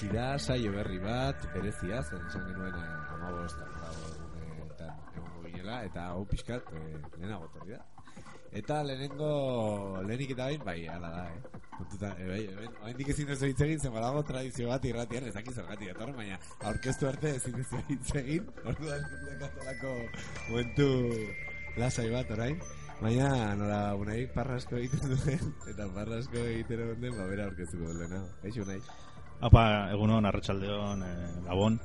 iritsi da, saio berri bat, berezia, zen esan genuen e, amabost, eta egongo ginela, eta hau pixkat, e, lehenago etorri da. Eta lehenengo, lehenik eta bain, bai, ala da, eh? Kontuta, e, bai, hemen, oraindik ezin ez hitz egin, zen badago tradizio bat irratian, ez dakit zergatik dator, baina aurkeztu arte ezin ez hitz egin, orduan dakatolako momentu lasai bat orain. Baina, nola, unai parrasko egiten duen, eta parrasko egiten duen, ba, bera aurkeztuko dut lehenago. Eixo, unai. Apa, egunon, arratsaldeon, eh, gabon.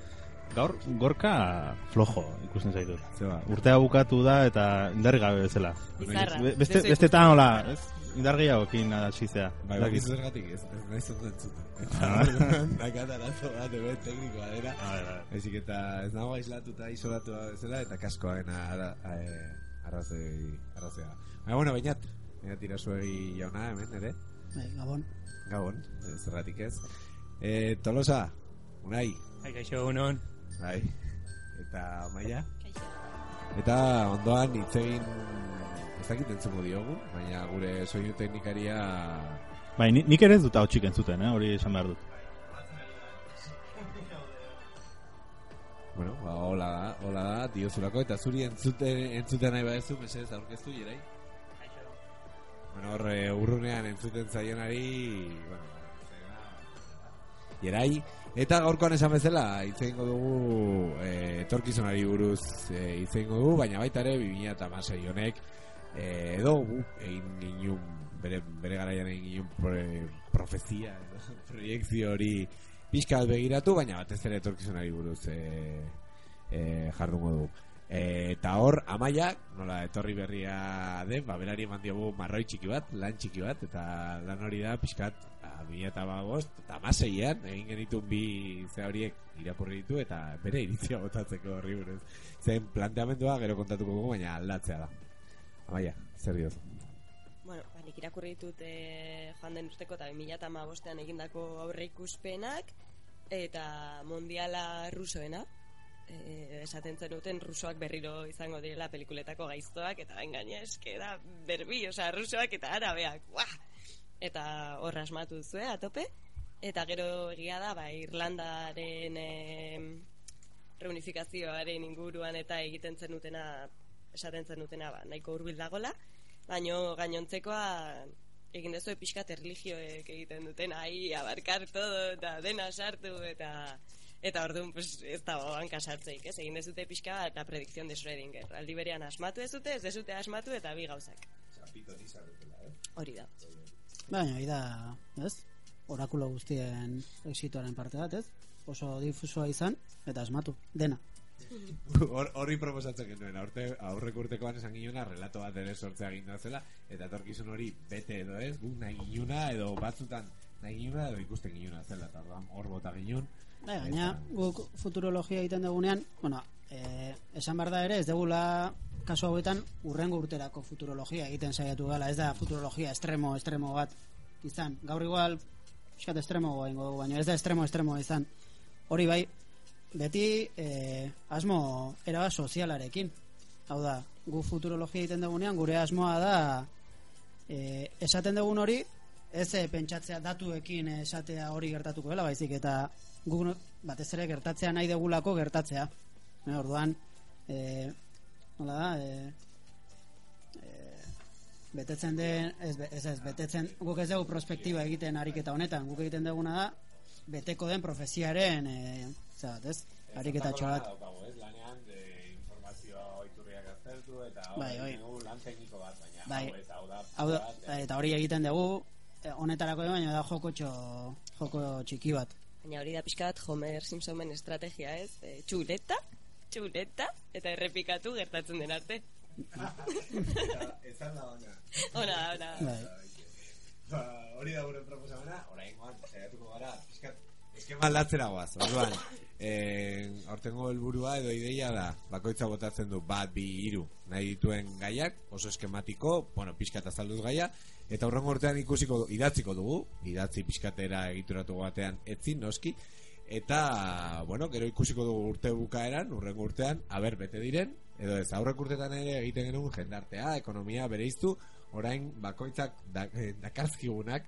Gaur, gorka flojo ikusten zaitut. Zeba. Urtea bukatu da eta indarri gabe bezala. Bizarra. Be- Beste, beste tan hola, ez? Indar gehiagokin hasi zea. Bai, bai, zergatik ez, ez nahi zotu entzuten. Ah. Dakat arazo bat, hemen teknikoa dela. A ver, a ver. Ezik eta ez nago aislatuta, isolatua bezala, eta kaskoaren ara, eh, arrazoi, arrazea. Baina, bueno, bainat, bainat irasuegi jauna hemen, ere? Bai, Gabon. Gabon, eh, zerratik ez. E, tolosa, unai, Bai, kaixo, egunon. bai. Eta maia? Eta ondoan hitz egin ez dakit entzuko diogu, baina gure soinu teknikaria Bai, ni- nik ere ez dut hau entzuten, eh? hori esan behar dut. Bueno, ba, hola da, hola da, diozulako, eta zuri entzuten, entzuten nahi badezu, mesedez aurkeztu, jerai? Bueno, horre, urrunean entzuten zaionari, bueno, jerai, eta gaurkoan esan bezala, hitz egingo dugu, e, etorkizunari buruz e, hitz egingo dugu, baina baita ere, 2006 honek, e, edo gu, egin ginun, bere, bere garaian egin ginun pro, profezia, edo, proiektzio hori, pixka begiratu, baina batez ere etorkizunari buruz e, e, jardungo du. E, eta hor, amaiak, nola etorri berria den, ba, berari eman diogu marroi txiki bat, lan txiki bat, eta lan hori da pixkat, a, bila eta bagost, eta maseian, egin genitun bi ze horiek irakurri ditu, eta bere iritzia botatzeko horri buruz. Zen planteamendua gero kontatuko dugu, baina aldatzea da. Amaia, zer dioz? Bueno, ba, nik irakurri ditut e, joan den urteko eta 2008an egindako aurre ikuspenak eta mundiala rusoena e, esaten zenuten rusoak berriro izango direla pelikuletako gaiztoak eta bain gaina eske da berbi, osea rusoak eta arabeak Buah! Eta hor asmatu zue a tope. Eta gero egia da ba, Irlandaren e, reunifikazioaren inguruan eta egiten zenutena esaten zenutena ba, nahiko hurbil dagola baino gainontzekoa egin dezu pixkat erligioek egiten duten ai abarkar todo eta dena sartu eta eta orduan pues, ez da banka sartzeik ez? Egin dezute pixka bat la predicción de Schrödinger. Aldi berean asmatu dezute ez dezute asmatu eta bi gauzak. Hori da. Hori da, ez? Orakulo guztien exitoaren parte bat, ez? Oso difusoa izan, eta asmatu, dena. Hor- Horri proposatzen genuen, aurte, aurrek urtekoan esan ginuna, relato bat ere sortzea ginda zela, eta etorkizun hori bete edo ez, guk nahi ginuna, edo batzutan nahi ginuna, edo ikusten ginuna zela, eta hor bota ginun. Bai, gaina, guk futurologia egiten dugunean, bueno, eh, esan behar da ere, ez degula kasu hauetan urrengo urterako futurologia egiten saiatu gala, ez da futurologia estremo, estremo bat izan. Gaur igual, pixkat estremo goaingo dugu, baina ez da estremo, estremo izan. Hori bai, beti eh, asmo eraba sozialarekin. Hau da, gu futurologia egiten dugunean, gure asmoa da eh, esaten dugun hori, ez eh, pentsatzea datuekin esatea hori gertatuko dela, baizik eta guk batez ere gertatzea nahi degulako gertatzea. Eh, orduan, eh, nola da, eh, eh, betetzen den, ez, ez, ez, betetzen, guk ez dugu prospektiba egiten ariketa honetan, guk egiten duguna da, beteko den profeziaren, eh, zera, ez, ariketa ez, lanean, de informazioa oiturriak aztertu, eta Bai, bai. lan tekniko bat, baina Bai. hau ez, hau da, Hau da, eta hori egiten dugu honetarako ere, baina da joko, txo, joko txiki bat. Baina hori da pixka bat Homer Simpsonen estrategia ez, e, txuleta, txuleta, eta errepikatu gertatzen den arte. Ezan da ona. Ona, ona. Bai. Ba, hori da gure proposamena, oraingoan saiatuko gara, pizkat eskema aldatzera goaz. Orduan, eh, aurtengo helburua edo ideia da, bakoitza botatzen du bat, bi, hiru nahi dituen gaiak, oso eskematiko, bueno, pizkat azalduz gaia, eta aurrengo urtean ikusiko idatziko dugu, idatzi pizkatera egituratu batean etzi, noski, eta, bueno, gero ikusiko dugu urte bukaeran, urrengo urtean, aber bete diren, edo ez, aurrek urtetan ere egiten genuen jendartea, ekonomia bereiztu, orain bakoitzak da, eh, dakarzkigunak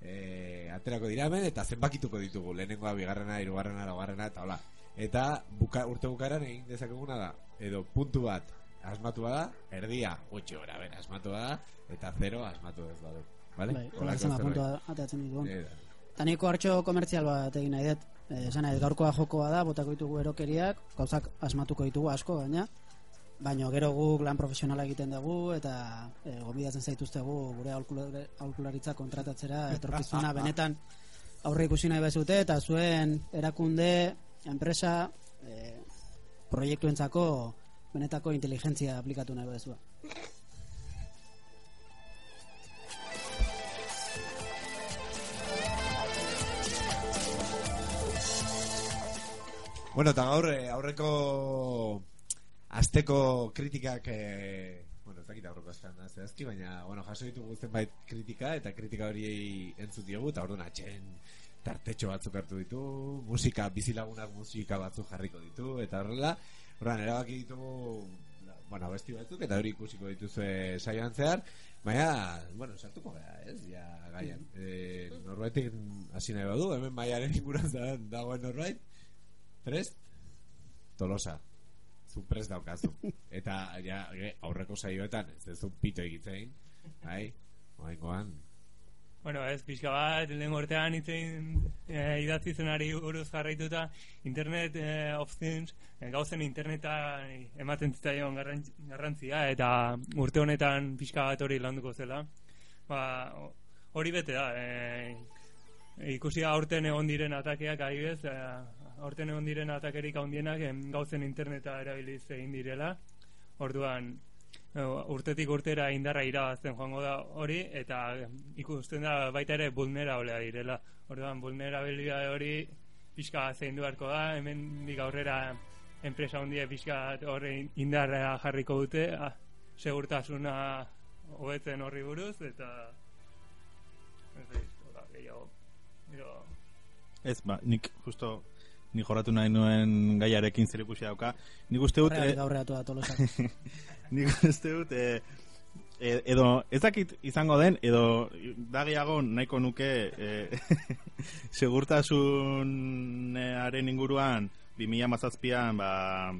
eh, aterako dira hemen eta zenbakituko ditugu lehenengoa, bigarrena, hirugarrena, laugarrena eta hola. Eta buka, urte bukaeran egin dezakeguna da edo puntu bat asmatu bada, erdia gutxi gora, bera, asmatu bada eta zero asmatu ez badu. Vale? Bai, hola puntua atatzen ditugun. Eh, Eta niko hartxo komertzial bat egin nahi dut. Eh, Esan dut, gaurkoa jokoa da, botako ditugu erokeriak, gauzak asmatuko ditugu asko, baina baino gero guk lan profesionala egiten dugu eta e, gobidatzen zaituztegu gure aholkulari- aholkularitza kontratatzera etorkizuna benetan aurre ikusi nahi bezute eta zuen erakunde, enpresa e, proiektuentzako benetako inteligentzia aplikatu nahi bezua. Bueno, eta gaur eh, aurreko asteko kritikak eh, bueno, ez dakit aurreko astean zehazki, baina bueno, jaso ditugu zenbait kritika eta kritika hori entzut diogu eta orduan atxen tartetxo batzuk hartu ditu, musika bizilagunak musika batzuk jarriko ditu eta horrela, orduan erabaki ditugu bueno, abesti batzuk eta hori ikusiko dituzue saioan zehar, baina, bueno, sartuko gara, ez, ja, gaian. E, norbaitik hasi nahi badu, hemen maiaren inguruan da- dagoen norbait, prest? Tolosa. Zu prest daukazu. Eta ja, aurreko saioetan, ez ez du pito egitzein, bai? Oaingoan, Bueno, ez, pixka bat, lehen urtean itzein e, idatzi zenari buruz jarraituta Internet eh, of Things, eh, gauzen interneta ematen zitzaion garrantz- garrantzia, eta urte honetan pixka bat hori landuko zela. Ba, ho- hori bete da, e, ikusi aurten egon diren atakeak adibidez, e, aurten egon diren atakerik handienak gauzen interneta erabiliz egin direla. Orduan, e, urtetik urtera indarra irabazten joango da hori eta ikusten da baita ere vulnerablea direla. Orduan vulnerabilitate hori pixka zein beharko da, hemen dik aurrera enpresa handia pixka horre indarra jarriko dute, a, segurtasuna hobetzen horri buruz eta ez hola, gehiago. Gero, Ez, ba, nik justo ni jorratu nahi nuen gaiarekin zer ikusi dauka. Nik uste dut, Horregatik eh, aurreatu da tolosa. nik uste dut, eh, e- edo ez dakit izango den, edo dagiago nahiko nuke eh, segurtasunaren inguruan 2000 mazazpian ba,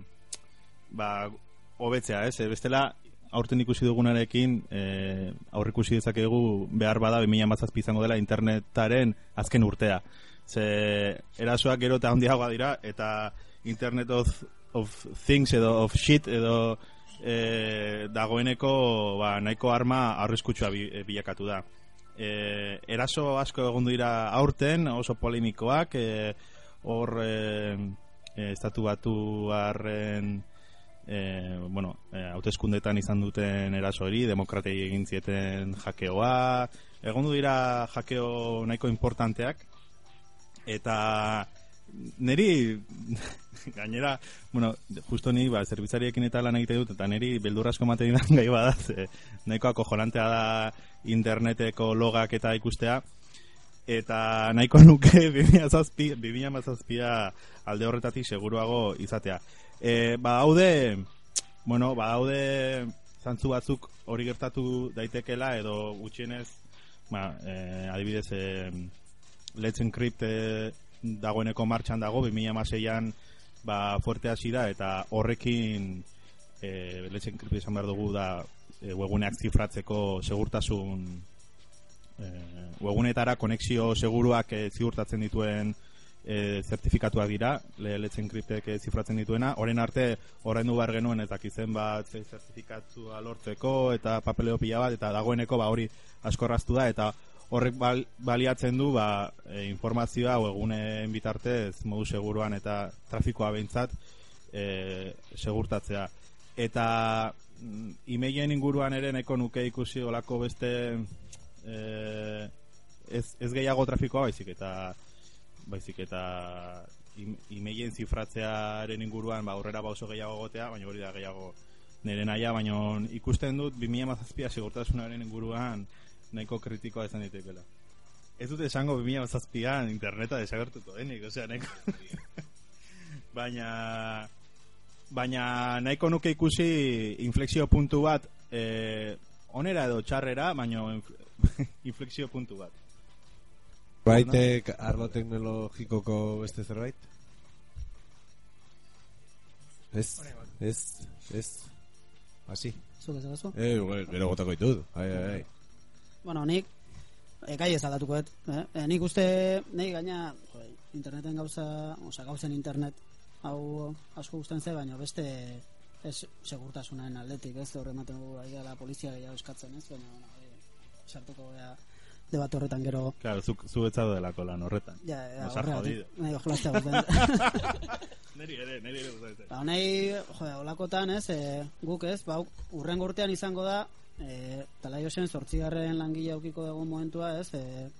ba, hobetzea, ez? Eh, Bestela, aurten ikusi dugunarekin eh, aurre ikusi dezakegu behar bada 2000 mazazpi izango dela internetaren azken urtea. Ze erasoak gero eta handiagoa dira eta internet of, of things edo of shit edo e, dagoeneko ba, nahiko arma arriskutsua e, bilakatu da. E, eraso asko egon dira aurten, oso polemikoak, e, hor e, e, estatu batu harren e, bueno, e, hauteskundetan izan duten eraso hori, demokratei egin zieten jakeoa, egon dira jakeo nahiko importanteak, eta neri gainera, bueno, justo ni ba, zerbitzariekin eta lan egite dut, eta neri beldur asko ematen gai bada, ze, nahiko akojolantea da interneteko logak eta ikustea, eta nahiko nuke 2007 2007 alde horretatik seguruago izatea. E, badaude, bueno, badaude zantzu batzuk hori gertatu daitekela edo gutxienez, ba, e, adibidez, e, Let's Encrypt e, dagoeneko martxan dago 2006an ba, fuerte hasi da eta horrekin e, Let's Encrypt esan behar dugu da e, webuneak zifratzeko segurtasun e, webunetara konexio seguruak e, ziurtatzen dituen e, zertifikatuak dira. Le, Let's Encryptek e, zifratzen dituena. Orain arte orain du behar genuen ez dakizen bat ze zertifikatua lortzeko eta papeleo pila bat eta dagoeneko ba hori askorraztu da eta horrek bal, baliatzen du ba, e, informazioa webguneen bitartez modu seguruan eta trafikoa behintzat e, segurtatzea. Eta mm, emailen inguruan ere nahiko nuke ikusi olako beste e, ez, ez gehiago trafikoa baizik eta baizik eta im- emailen zifratzearen inguruan ba, aurrera bauzo gehiago gotea, baina hori da gehiago nire naia, baina ikusten dut 2007a segurtasunaren inguruan nahiko kritikoa izan ditekela. Ez dut esango 2007an interneta desagertuko denik, osea, nahiko... baina baina nahiko nuke ikusi inflexio puntu bat eh, onera edo txarrera, baina inf- inflexio puntu bat. Baitek arlo teknologikoko beste zerbait? Ez, ez, ez. Asi. Zuk ez dazu? Eh, bueno, gero botako ditut. Ai, ai, ai. Bueno, nik e, gai ez aldatuko dut, eh? E, nik uste nahi gaina jo, interneten gauza, osea gauzen internet hau asko gusten ze, baina beste ez segurtasunaren aldetik, ez hor ematen dugu ari la polizia gehiago eskatzen, ez? Baina bueno, e, sartuko gea debate horretan gero Claro, zu, zu betzado delako lan horretan. ja, ja, Nos ha horregatik, jodido. nahi ojalaztea gusten. Neri ere, neri ere gustatzen. Ba, nahi, jo, olakotan, ez, e, guk ez, ba, urren urtean izango da, e, talaiosen zortzigarren langile aukiko dugun momentua, ez, e,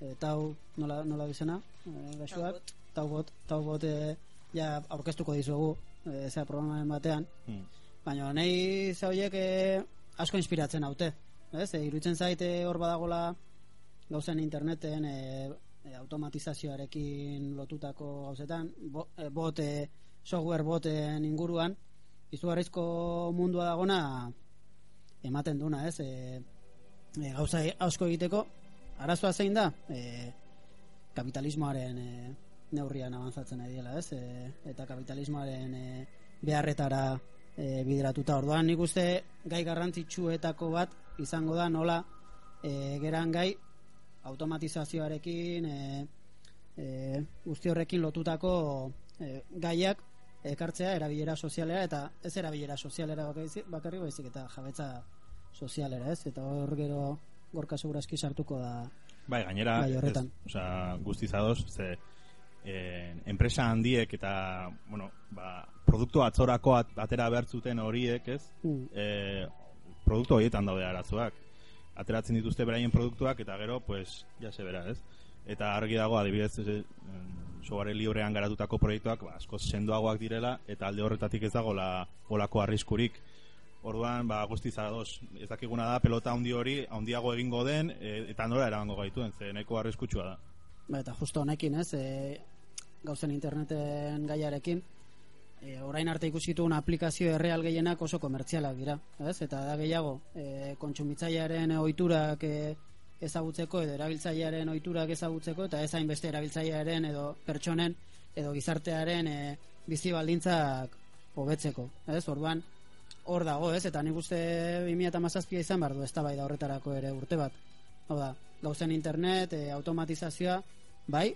e, tau, nola, nola bizena, e, gaixoak, tau bot, tau bot, e, ja, aurkeztuko dizugu, e, zera programaren batean, Hmm. baina nahi ze horiek e, asko inspiratzen haute, ez, e, iruditzen zaite hor badagola gauzen interneten e, e, automatizazioarekin lotutako gauzetan bo, e, bot, e, software boten inguruan izugarrizko mundua dagona ematen duna ez? E, e, gauza asko egiteko arazoa zein da? E, kapitalismoaren e, neurrian abantzatzen ari dela ez? E, eta kapitalismoaren e, beharretara e, bideratuta. Orduan nik uste gai garrantzitsuetako bat izango da nola e, geran gai automatizazioarekin e, e, guzti horrekin lotutako e, gaiak ekartzea erabilera sozialera eta ez erabilera sozialera bakarrik baizik eta jabetza sozialera ez eta hor gero gorka segurazki sartuko da Bai, gainera, Bai, horretan. ez, osea, guztiz ados, ze eh, enpresa handiek eta, bueno, ba, produktu atzorako at, atera behar zuten horiek, ez? Mm. Eh, produktu horietan daude arazoak. Ateratzen dituzte beraien produktuak eta gero, pues, ja se bera, ez? Eta argi dago, adibidez, ez, software librean garatutako proiektuak ba, askoz sendoagoak direla eta alde horretatik ez dago la, olako arriskurik. Orduan, ba, guztiz ados, ez dakiguna da, pelota handi hori, handiago egingo den, e, eta nora eramango gaituen, ze nahiko arriskutsua da. Ba, eta justo honekin, ez, e, gauzen interneten gaiarekin, e, orain arte ikusi ditugun aplikazio erreal gehienak oso komertzialak dira, ez? Eta da gehiago, e, kontsumitzailearen ohiturak e, ezagutzeko edo erabiltzailearen ohiturak ezagutzeko eta ez hainbeste erabiltzailearen edo pertsonen edo gizartearen e, bizi baldintzak hobetzeko, ez? Orduan hor dago, ez? Eta nik uste 2017 izan behar du eztabaida horretarako ere urte bat. Hau da, gauzen internet, e, automatizazioa, bai,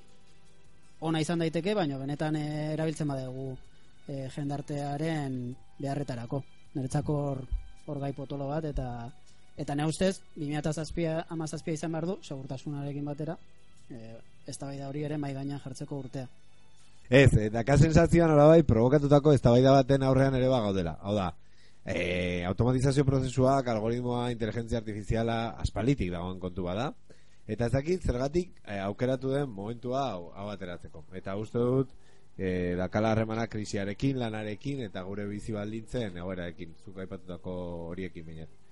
ona izan daiteke, baina benetan e, erabiltzen badugu e, jendartearen beharretarako. Niretzako hor, hor gai potolo bat, eta eta ne ustez, 2017 izan behar du, segurtasunarekin batera, e, eztabaida hori ere mai gainean jartzeko urtea. Ez, eh, daka sensazioan bai provokatutako eztabaida baten aurrean ere bagaudela. Hau da, eh, automatizazio prozesuak, algoritmoa, inteligentzia artifiziala aspalitik dagoen kontu bada. Eta ez dakit zergatik eh, aukeratu den momentua hau, hau ateratzeko. Eta uste dut, eh, dakala harremana krisiarekin, lanarekin, eta gure bizi baldintzen egoerarekin, zuk aipatutako horiekin binet.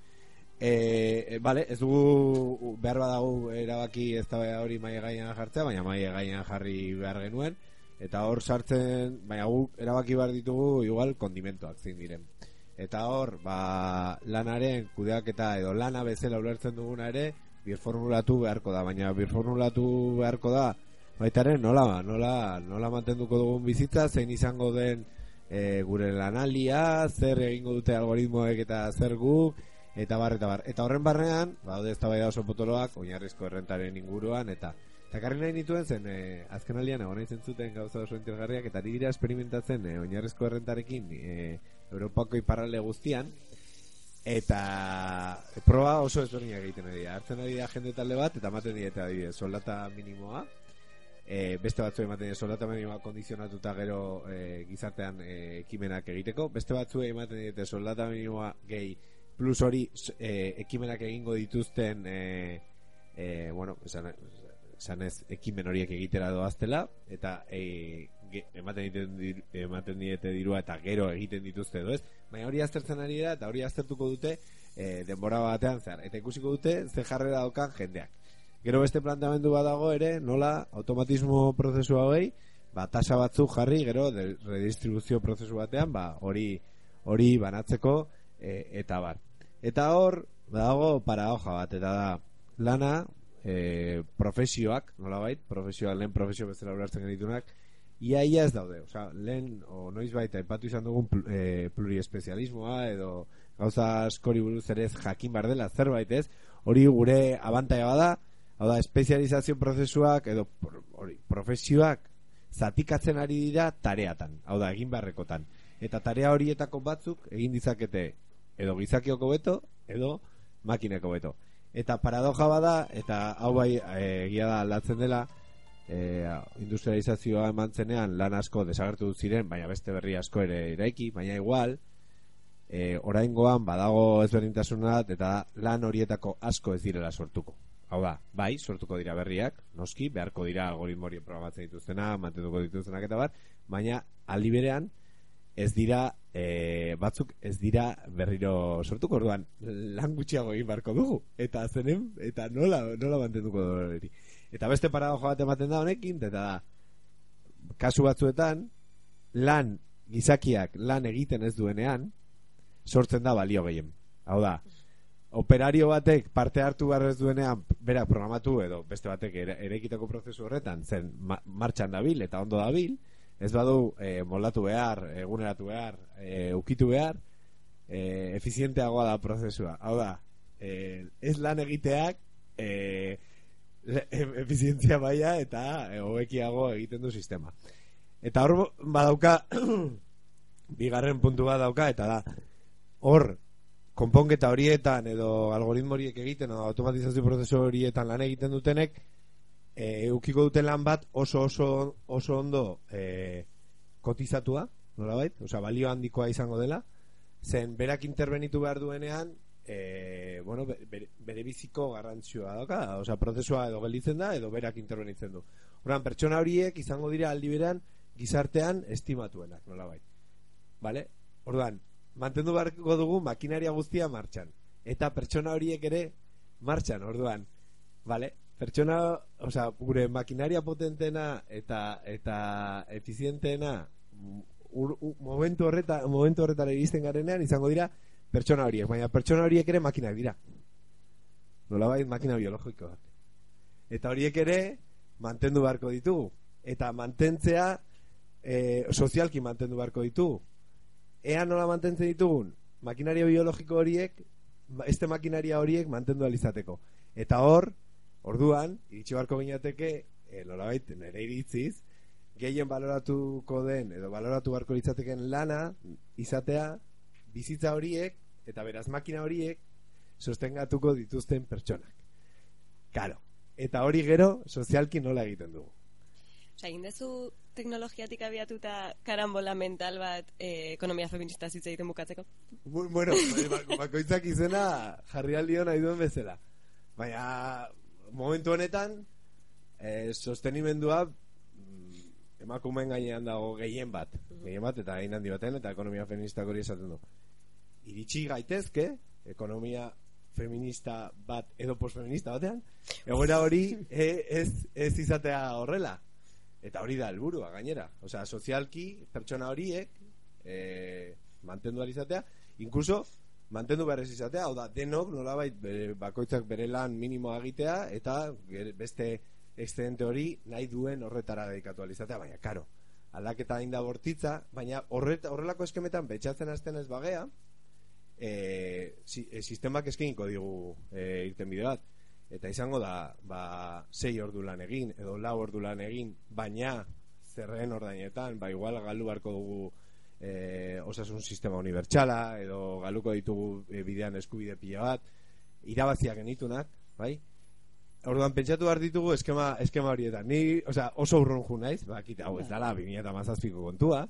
E, vale, ez dugu behar badago erabaki ez hori maia gainean jartzea, baina maia gainean jarri behar genuen. Eta hor sartzen, baina guk erabaki behar ditugu igual kondimentoak zein diren. Eta hor, ba, lanaren kudeaketa edo lana bezala ulertzen duguna ere birformulatu beharko da, baina birformulatu beharko da baitaren nola, nola, nola mantenduko dugun bizitza, zein izango den e, gure lanalia, zer egingo dute algoritmoek eta zer guk eta bar, eta bar. Eta horren barrean, baude ez da oso potoloak, oinarrizko errentaren inguruan, eta eta karri nahi nituen zen, e, azken aldean egon nahi zuten gauza oso interesgarriak, eta dira esperimentatzen e, oinarrizko errentarekin e, Europako iparralde guztian, eta proba oso ezberdinak egiten ari dira. Hartzen ari da jende talde bat, eta ematen diete adibidez, soldata minimoa, e, beste batzu ematen soldata minimoa kondizionatuta gero e, gizartean e, ekimenak egiteko, beste batzu ematen diete soldata minimoa gehi plus hori e, ekimenak egingo dituzten e, e, bueno, esan, esan ez ekimen horiek egitera doaztela eta e, ge, ematen, diten, ematen diete dirua eta gero egiten dituzte edo ez? Baina hori aztertzen ari da eta hori aztertuko dute e, denbora batean zehar. Eta ikusiko dute ze jarrera daukan jendeak. Gero beste planteamendu badago ere nola automatismo prozesu hauei ba, tasa batzuk jarri gero redistribuzio prozesu batean ba, hori hori banatzeko e, eta bar eta hor dago paradoja bat eta da lana e, profesioak nolabait profesioak lehen profesio bezala ulertzen genitunak ia ia ez daude. Osea lehen o noiz baita aipatu izan dugun pl e, pluriespezialismoa edo gauza askori buruz ere jakin bar dela zerbait ez hori gure abantaia bada hau da espezializazio prozesuak edo hori profesioak zatikatzen ari dira tareatan hau da egin beharrekotan. Eta tarea horietako batzuk egin dizakete edo gizakioko beto edo makineko beto eta paradoja bada eta hau bai e, egia da aldatzen dela e, industrializazioa eman zenean lan asko desagertu ziren baina beste berri asko ere eraiki baina igual e, oraingoan badago ezberdintasunat eta lan horietako asko ez direla sortuko. Hau da, bai, sortuko dira berriak noski, beharko dira algoritmo horiek programatzen dituztena mantenduko dituztenak eta bar baina aldi berean ez dira e, batzuk ez dira berriro sortuko. Orduan lan gutxiago egin barko dugu. Eta zenen eta nola, nola mantenduko hori. Eta beste paradoja bat ematen da honekin eta da kasu batzuetan lan gizakiak lan egiten ez duenean sortzen da balio gehien. Hau da operario batek parte hartu behar ez duenean berak programatu edo beste batek ere, erekiteko prozesu horretan zen ma, martxan dabil eta ondo dabil ez badu e, moldatu behar, eguneratu behar e, ukitu behar e, efizienteagoa da prozesua. Hau da, e, ez lan egiteak e, le- e- efizientzia baia eta e, hobekiago egiten du sistema. Eta hor badauka bigarren puntu bat dauka eta da hor konponketa horietan edo algoritmo horiek egiten edo automatizazio prozesu horietan lan egiten dutenek e, ukiko duten lan bat oso oso oso ondo e, kotizatua nolabait, osea balio handikoa izango dela zen berak interbenitu behar duenean e, bueno, be- bere, bere biziko garrantzioa dauka, osea prozesua edo gelditzen da edo berak interbenitzen du Orduan, pertsona horiek izango dira aldi berean gizartean estimatuenak, nolabait. Vale? Orduan, mantendu beharko dugu makinaria guztia martxan. Eta pertsona horiek ere martxan, orduan. Vale? Pertsona, osea, gure makinaria potentena eta eta efizienteena mm, ur, u- momentu horreta momentu horretara iristen garenean izango dira pertsona horiek, baina pertsona horiek ere makinak dira. Nolabait makina biologikoak. Eta horiek ere mantendu beharko ditugu. Eta mantentzea e, sozialki mantendu beharko ditugu. Ea nola mantentzen ditugun makinaria biologiko horiek, este makinaria horiek mantendu alizateko. Eta hor, orduan, iritsi beharko gineateke, e, nolabait, nire iritziz, gehien baloratuko den, edo baloratu beharko litzateken lana, izatea, bizitza horiek, eta beraz makina horiek, sostengatuko dituzten pertsonak. Karo. Eta hori gero, sozialki nola egiten dugu. Osa, egin dezu teknologiatik abiatuta karambola mental bat eh, ekonomia feminista zitza egiten bukatzeko? Bu- Bueno, ba- bakoitzak izena jarri aldio nahi duen bezala. Baina, momentu honetan, eh, sostenimendua mm, emakumeen gainean dago gehien bat. Gehien bat, eta egin handi baten, eta ekonomia feministak hori esaten du. Iritsi gaitezke, ekonomia feminista bat edo posfeminista batean, egoera hori e, ez, ez izatea horrela. Eta hori da helburua gainera. Osea, sozialki pertsona horiek e, mantendu izatea, inkluso mantendu behar ez izatea, hau da, denok nolabait bere, bakoitzak bere lan minimoa egitea eta beste excedente hori nahi duen horretara dedikatu ahal izatea, baina karo, aldaketa hain da bortitza, baina horret, horrelako eskemetan betxatzen hasten ez bagea, e, si, e, sistemak eskeniko digu e, irten bide bat. Eta izango da ba, sei ordu lan egin edo lau ordu lan egin baina zerren ordainetan ba igual galu beharko dugu e, osasun sistema unibertsala edo galuko ditugu e, bidean eskubide pila bat irabaziak genitunak, bai? Orduan pentsatu behar ditugu eskema, eskema horietan. Ni, osea, oso urrun ju naiz, bakit hau ez dala 2017ko kontua,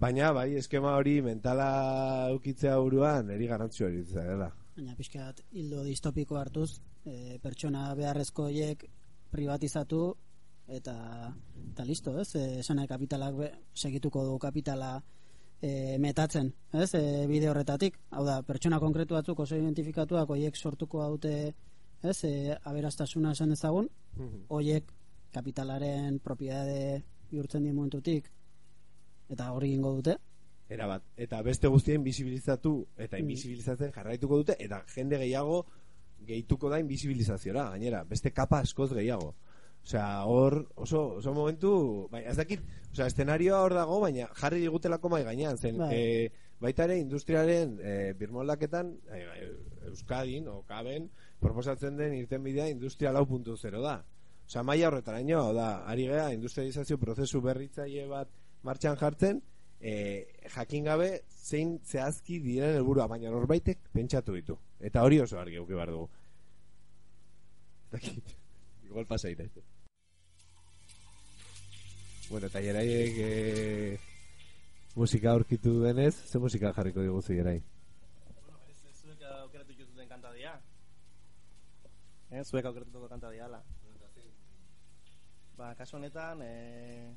baina bai eskema hori mentala ukitzea buruan eri garantzio hori dela. Baina pixkat hildo distopiko hartuz, e, pertsona beharrezko horiek privatizatu eta eta listo, ez? E, esan kapitalak be, segituko du kapitala e, metatzen, ez? E, bide horretatik. Hau da, pertsona konkretu batzuk oso identifikatuak horiek sortuko haute, ez? E, aberastasuna esan dezagun, horiek kapitalaren propiedade bihurtzen dien momentutik eta hori egingo dute. Era bat, eta beste guztien bisibilizatu eta invisibilizatzen jarraituko dute eta jende gehiago gehituko da invisibilizaziora, gainera, beste kapa askoz gehiago. Osea, hor, oso, oso momentu, bai, ez dakit, osea, eszenarioa hor dago, baina jarri digutelako mai gainean, zen, Bai. e, baita ere industriaren e, birmoldaketan, e, Euskadin, o Kaben, proposatzen den irten bidea industria lau puntu zero da. Osea, maia horretaraino, da, ari gea, industrializazio prozesu berritzaile bat martxan jartzen, e, jakin gabe zein zehazki diren helburua baina norbaitek pentsatu ditu. Eta hori oso argi euki behar dugu. Dakit. Igual pasa ira. Bueno, eta jeraiek e, musika aurkitu denez, ze musika jarriko diguzu jerai? Zuek aukeratu dituzuten kanta dira. Eh, zuek aukeratuko kanta dira, ala. Ba, kasu honetan, eh,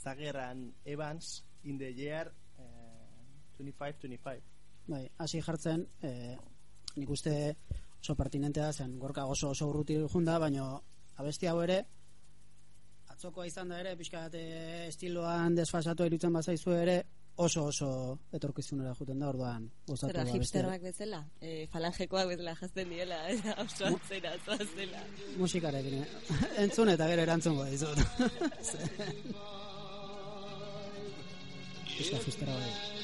Zageran Evans in the year eh, 25-25. Bai, hasi jartzen, e, nik uste oso pertinentea zen, gorka oso oso urruti junda, baina abesti hau ere, atzokoa izan da ere, pixka bat eh, estiloan desfasatu irutzen bazaizu ere, oso oso etorkizunera juten da orduan gozatu abestia. hipsterrak bezala, e, falangekoak bezala jazten diela, eta oso atzera, zoazela. musikarekin eh? entzun eta gero erantzungo dizut Pixka hipstera bai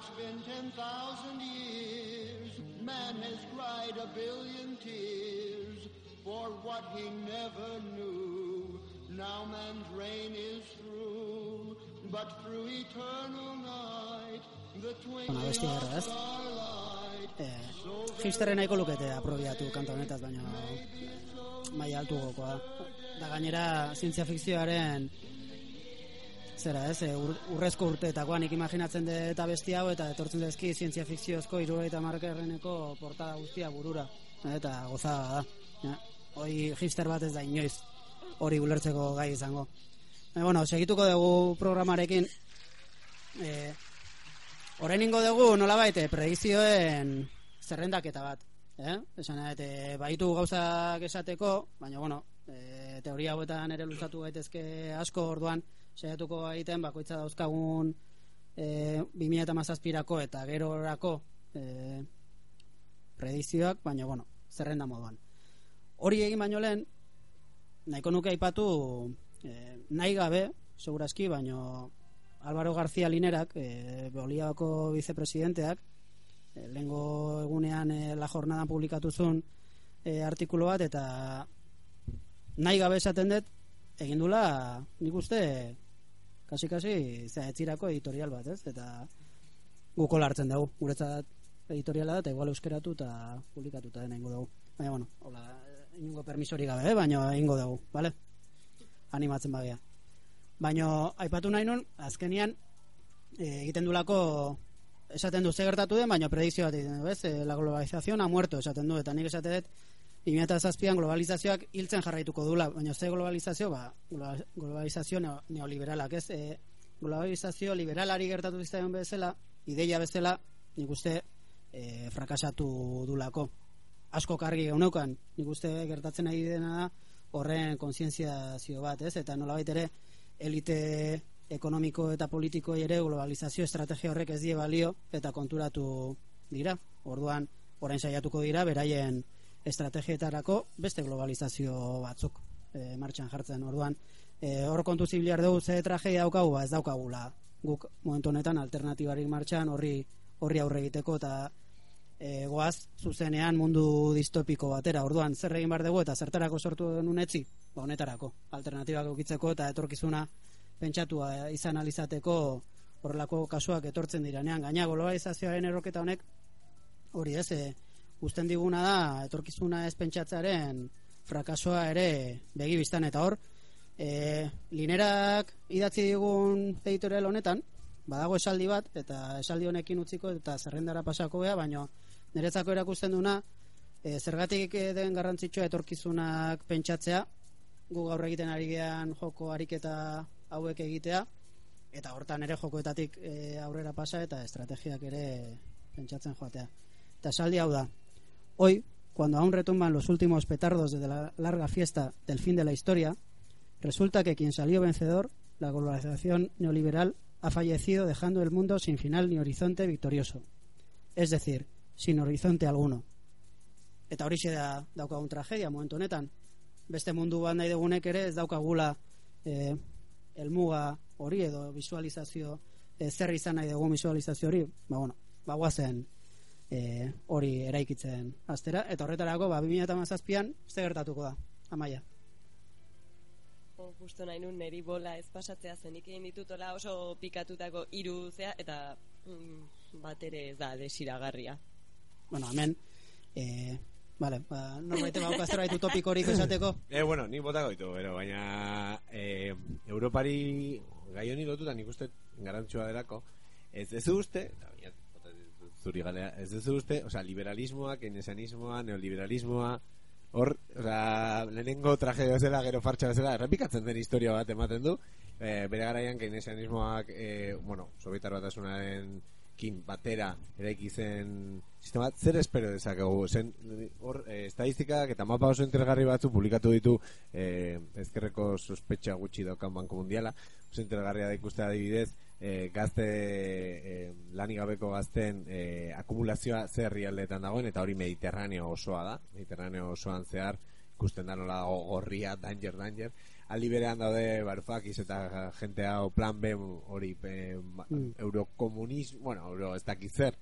it's been 10,000 years. Man has cried a billion tears for what he never knew. Now man's reign is through, but through eternal night, the twinkling of starlight. eh, hipsterren nahiko lukete aprobiatu kanta honetaz, baina maila altu gokoa. Da gainera, zientzia fikzioaren zera, ez, e, ur, urrezko urteetakoan nik imaginatzen dut eta besti hau eta etortzen dezki zientzia fikziozko irugaita markerreneko portada guztia burura. Eta gozada da ja. hoi hipster bat ez da inoiz hori ulertzeko gai izango. E, bueno, segituko dugu programarekin. E, orain ingo dugu nolabait eh, predizioen zerrendaketa bat. Eh? esan e, baitu gauzak esateko baina bueno, e, teoria hauetan ere luzatu gaitezke asko orduan saiatuko egiten bakoitza dauzkagun e, 2017rako eta gerorako e, predizioak, baina bueno, zerrenda moduan. Hori egin baino lehen, nahiko nuke aipatu e, nahi gabe, segurazki, baino Álvaro García Linerak, e, Boliako vicepresidenteak, e, lehengo egunean e, la jornada publikatu zuen e, artikulu bat, eta nahi gabe esaten dut, egin dula, nik uste, kasi-kasi, zaetzirako editorial bat, ez? Eta guko hartzen dugu, guretzat editoriala da, eta igual euskeratu eta publikatuta dena ingo dugu. Baina, bueno, hola, ingo permisori gabe, eh? baina ingo dugu, vale? Animatzen bagia. Baina, aipatu nahi nun, azkenian, e, egiten dulako esaten du ze gertatu den, baina predizio bat egiten du, ez? E, la globalización ha muerto, esaten du, eta nik esaten dut, 2007an globalizazioak hiltzen jarraituko dula, baina ze globalizazio, ba, globa- globalizazio neo- neoliberalak, ez? E, globalizazio liberalari gertatu zitzaien bezala, ideia bezala, nik uste e, frakasatu dulako. Asko kargi geuneukan, nik uste gertatzen ari dena da horren kontzientziazio bat, ez? Eta nolabait ere elite ekonomiko eta politiko ere globalizazio estrategia horrek ez die balio eta konturatu dira. Orduan, orain saiatuko dira beraien estrategietarako beste globalizazio batzuk e, martxan jartzen. Orduan, e, hor kontu zibiliar dugu ze tragedia daukagu, ba ez daukagula guk momentu honetan alternatibarik martxan horri horri aurre egiteko eta e, goaz zuzenean mundu distopiko batera. Orduan, zer egin behar dugu eta zertarako sortu denun etzi? Ba, honetarako, alternatibak eukitzeko eta etorkizuna pentsatua izan alizateko horrelako kasuak etortzen diranean. Gaina globalizazioaren erroketa honek hori ez, e, usten diguna da etorkizuna ez pentsatzearen frakasoa ere begibistan eta hor. E, linerak idatzi digun editorial honetan badago esaldi bat eta esaldi honekin utziko eta zerrendara pasako bea baino niretzako erakusten duna e, zergatik den garrantzitsua etorkizunak pentsatzea gu gaur egiten ari gean joko ariketa hauek egitea eta hortan ere jokoetatik e, aurrera pasa eta estrategiak ere pentsatzen joatea. Eta esaldi hau da hoy cuando aún retumban los últimos petardos de la larga fiesta del fin de la historia resulta que quien salió vencedor la globalización neoliberal ha fallecido dejando el mundo sin final ni horizonte victorioso. Es decir, sin horizonte alguno. Eta hori da daukagun tragedia momentu honetan. Beste mundu bat nahi dugunek ere ez daukagula eh, elmuga hori edo visualizazio eh, zer izan nahi dugu visualizazio hori. Ba bueno, eh, hori eraikitzen astera eta horretarako ba 2017an ze gertatuko da amaia O, justo nahi nun neri bola ez pasatzea zenik egin ditutola oso pikatutako hiru zea eta mm, bat ere ez da desiragarria. bueno hemen eh, Vale, ba, norbait bauka zerbait utopikorik esateko. Eh, bueno, ni botako ditu, pero baina eh, Europari gai honi lotuta nik uste garantzua delako. Ez ez uste, eta baina, bota ditut zuri galea, ez ez uste, o sea, liberalismoa, keynesianismoa, neoliberalismoa, hor, o sea, lehenengo tragedia zela, gero fartxa bezala, errepikatzen den historia bat ematen du, eh, bere garaian keynesianismoak, eh, bueno, sobietar batasunaren kin batera eraiki zen sistema zer espero dezakegu? Zen hor eh, estadistikak eta mapa oso interesgarri batzu publikatu ditu eh, ezkerreko sospetxa gutxi daukan banko mundiala. Oso interesgarria da ikustea adibidez eh, gazte eh, lanik gabeko gazten eh, akumulazioa zer herrialdeetan dagoen eta hori mediterraneo osoa da. Mediterraneo osoan zehar ikusten da nola dago gorria, danger, danger. Aldi berean daude Varoufakis eta jente hau plan B hori eh, Mm. eurokomunismo, bueno, euro ez dakit zer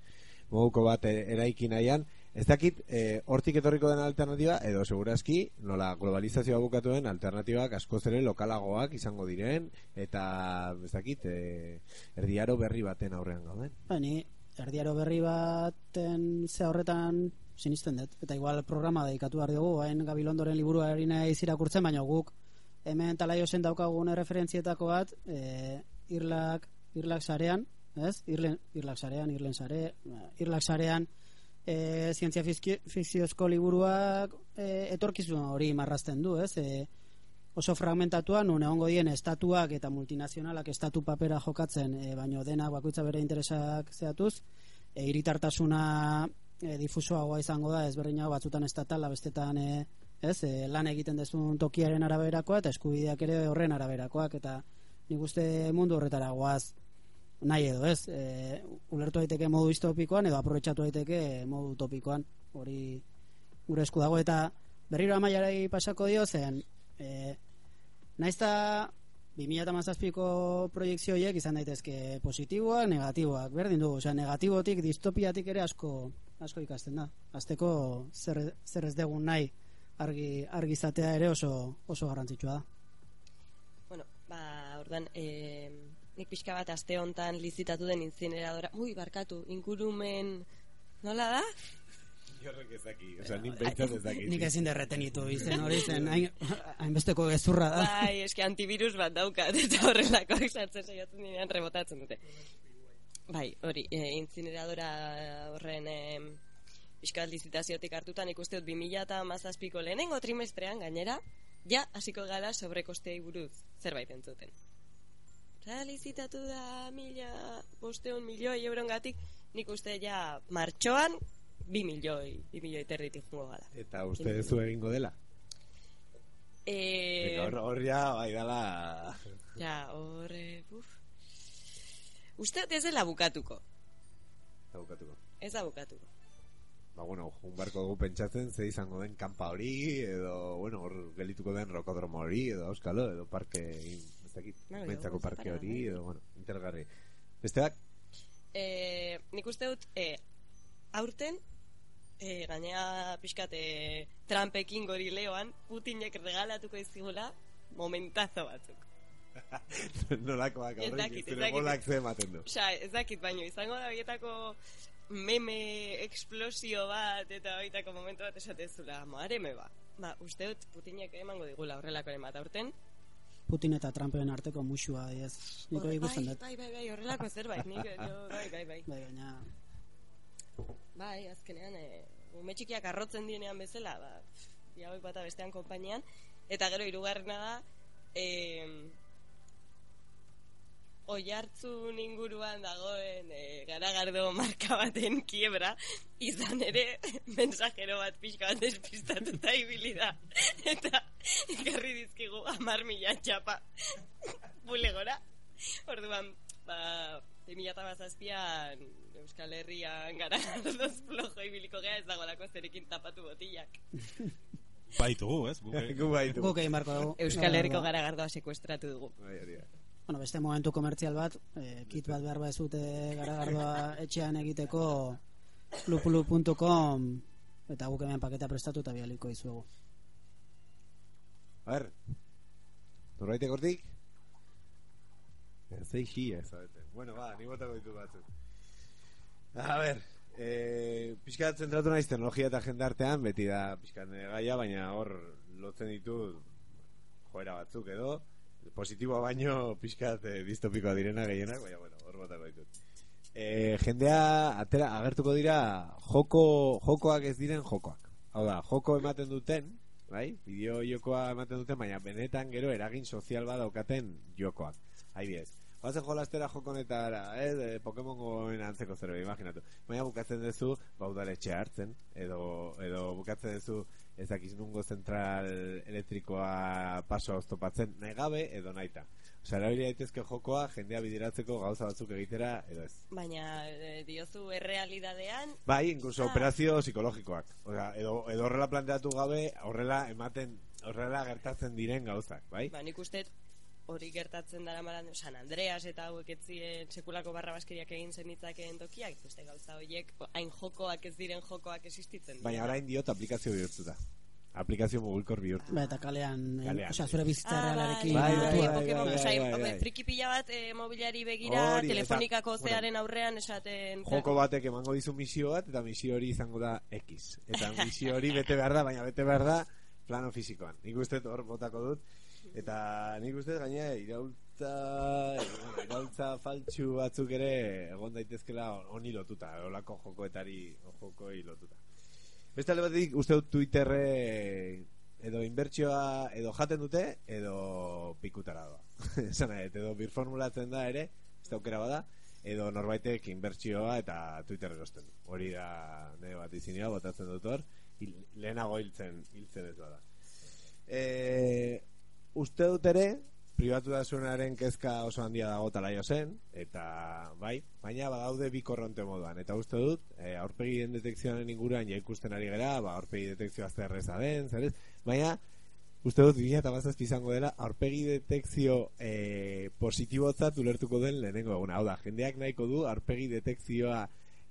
moduko bat eraiki nahian ez dakit eh, hortik etorriko den alternatiba edo segurazki nola globalizazioa bukatuen alternatibak askoz ere lokalagoak izango diren eta ez dakit eh, erdiaro berri baten aurrean gauden Ba, ni erdiaro berri baten ze horretan sinisten dut. Eta igual programa dedikatu behar dugu, hain Gabilondoren liburuari nahi irakurtzen, baina guk hemen talaiosen daukagun referentzietako bat, e, irlak, irlak sarean, ez? Irlen, irlak sarean, irlen sare, irlak sarean, e, zientzia fikziozko liburuak e, etorkizun hori marrazten du, ez? E, oso fragmentatua, nun egongo dien estatuak eta multinazionalak estatu papera jokatzen, e, baino denak bakoitza bere interesak zehatuz, e, iritartasuna e, difusoagoa izango da, ezberdinago batzutan estatala, bestetan e, ez, e, lan egiten dezun tokiaren araberakoa eta eskubideak ere horren araberakoak eta nik uste mundu horretara goaz nahi edo ez e, ulertu daiteke modu distopikoan edo aprobetxatu daiteke modu utopikoan hori gure esku dago eta berriro amaiarei pasako dio zen e, naizta 2017ko proiektzio horiek izan daitezke positiboak, negatiboak, berdin dugu, osea, negatibotik, distopiatik ere asko asko ikasten da. Azteko zer, zer ez dugun nahi argi, argi izatea ere oso, oso garrantzitsua da. Bueno, ba, ordan, eh, nik pixka bat aste hontan lizitatu den incineradora, ui, barkatu, ingurumen, nola da? Jorrek ez daki, osea, nin behintzat ez daki. Nik ezin derretenitu izen hori zen, hain- hainbesteko gezurra da. Bai, eske antivirus bat daukat, eta horrelakoak sartzen saiatzen dinean rebotatzen dute. Bai, hori, e, incineradora horren e, pixka bat lizitaziotik hartutan ikuste dut 2000 eta mazazpiko lehenengo trimestrean gainera, ja, hasiko gala sobrekostei buruz zerbait entzuten. Osea, lizitatu da mila, bosteun milioi eurongatik, nik uste ja martxoan, bi milioi, bi milioi terditik jungo gala. Eta uste duzu egingo dela? E, hor, hor ja, bai dala... ja, hor, e, uf. Uste ez dela bukatuko. Eta bukatuko. Ez da bukatuko. Ba, bueno, jun barko dugu pentsatzen ze izango den kanpa hori, edo, bueno, hor gelituko den rokodromo hori, edo euskalo, edo parke, ez dakit, mentzako edo, parke hori, bai. edo, bueno, interesgarri. Besteak, E, nik uste dut, e, aurten, e, gainea pixkat e, Trumpekin gorileoan, Putinek regalatuko izigula momentazo batzuk. nolakoak Ez aurrekin, dakit, ez dakit. bolak ze ematen du. Osa, ez dakit baino, izango da bietako meme eksplosio bat eta horietako momentu bat esatezula, mare me ba. Ba, uste dut Putinek emango digula horrelakoren bat aurten. Putin eta Trumpen arteko musua, ez. Niko Hor- ikusten bai, dut. bai, bai, bai, horrelako zerbait, nik, jo, bai, bai, bai. Bai, baina Bai, azkenean, e, ume txikiak arrotzen dienean bezala, ba, bi hauek bata bestean konpainian, eta gero hirugarrena da, e, oihartzun inguruan dagoen e, garagardo marka baten kiebra, izan ere, mensajero bat pixka bat despistatuta ibili da. Eta, ekarri dizkigu amar mila txapa bulegora. Orduan, ba, 2008an Euskal Herrian garagardoz flojo ibiliko gea ez dagoelako zerekin tapatu botilak. Baitugu, ez? Guk? Gu baitu. guk egin barko dugu. Euskal Herriko garagardoa sekuestratu dugu. Bai, hori da. Bueno, beste momentu komertzial bat, eh, kit bat behar bazute garagardoa etxean egiteko lupulu.com eta guk hemen paketa prestatu eta bialiko izuegu. A ver, norbaitek hortik? Zei xia, zabete. Bueno, ba, ni botako ditu batzuk. A ver, eh, pixka zentratu naiz teknologia eta jendartean, beti da pixka nire gaia, baina hor lotzen ditu joera batzuk edo, positiboa baino pixkat eh, distopikoa direna gehienak, baina bueno, hor botako ditut. E, jendea atera, agertuko dira joko, jokoak ez diren jokoak. Hau da, joko ematen duten, bai? Bideo jokoa ematen duten, baina benetan gero eragin sozial bat daukaten jokoak. Adibidez, Bazen jolastera joko honetara, eh, de Pokemongoen antzeko zerbait, imaginatu. Baina bukatzen duzu, ba udaletxe hartzen, edo, edo bukatzen duzu, ez dakiz nungo zentral elektrikoa paso oztopatzen, nahi gabe edo naita. Osa, erabili daitezke jokoa, jendea bideratzeko gauza batzuk egitera, edo ez. Baina e, diozu errealidadean, Bai, incluso Ah. operazio psikologikoak. Osea, edo, edo horrela planteatu gabe, horrela ematen, horrela gertatzen diren gauzak, bai? ba, nik uste hori gertatzen dara maran, San Andreas eta hauek etzien sekulako barra baskeriak egin zenitzakeen tokiak, uste gauza horiek, hain jokoak ez diren jokoak existitzen. Baina orain diot aplikazio bihurtuta. Aplikazio mugilkor bihurtu. Ba, eta kalean, eh, Kalean. osea, zure bizitza Ah, realarekin. Bai, bai, bai, bai, bai, bai, bai. friki pila bat eh, mobilari begira, Hori, eta- telefonikako bueno. zearen aurrean esaten... Joko batek emango dizu misio bat, eta misio hori izango da X. Eta misio hori bete behar da, baina bete behar da plano fisikoan. Nik uste hor botako dut. Eta nik uste dut gaina iraultza... bueno, iraul, hizkuntza faltsu batzuk ere egon daitezkela honi lotuta, olako jokoetari jokoi lotuta. Beste alde batetik, uste dut Twitterre edo inbertsioa edo jaten dute, edo pikutara doa. Esan edo birformulatzen da ere, ez da aukera bada, edo norbaitek inbertsioa eta Twitter erosten. Hori da nire bat izinea, botatzen dut hor, lehenago hiltzen, hiltzen ez bada. E, uste dut ere, pribatudasunaren kezka oso handia dago talaio zen, eta bai, baina badaude bi korronte moduan, eta uste dut, e, aurpegien detekzioaren inguruan ja ikusten ari gera, ba, aurpegi detekzioa zer erreza den, zer ez, baina uste dut 2008 izango dela aurpegi detekzio e, positibotzat ulertuko den lehenengo eguna. Hau da, jendeak nahiko du aurpegi detekzioa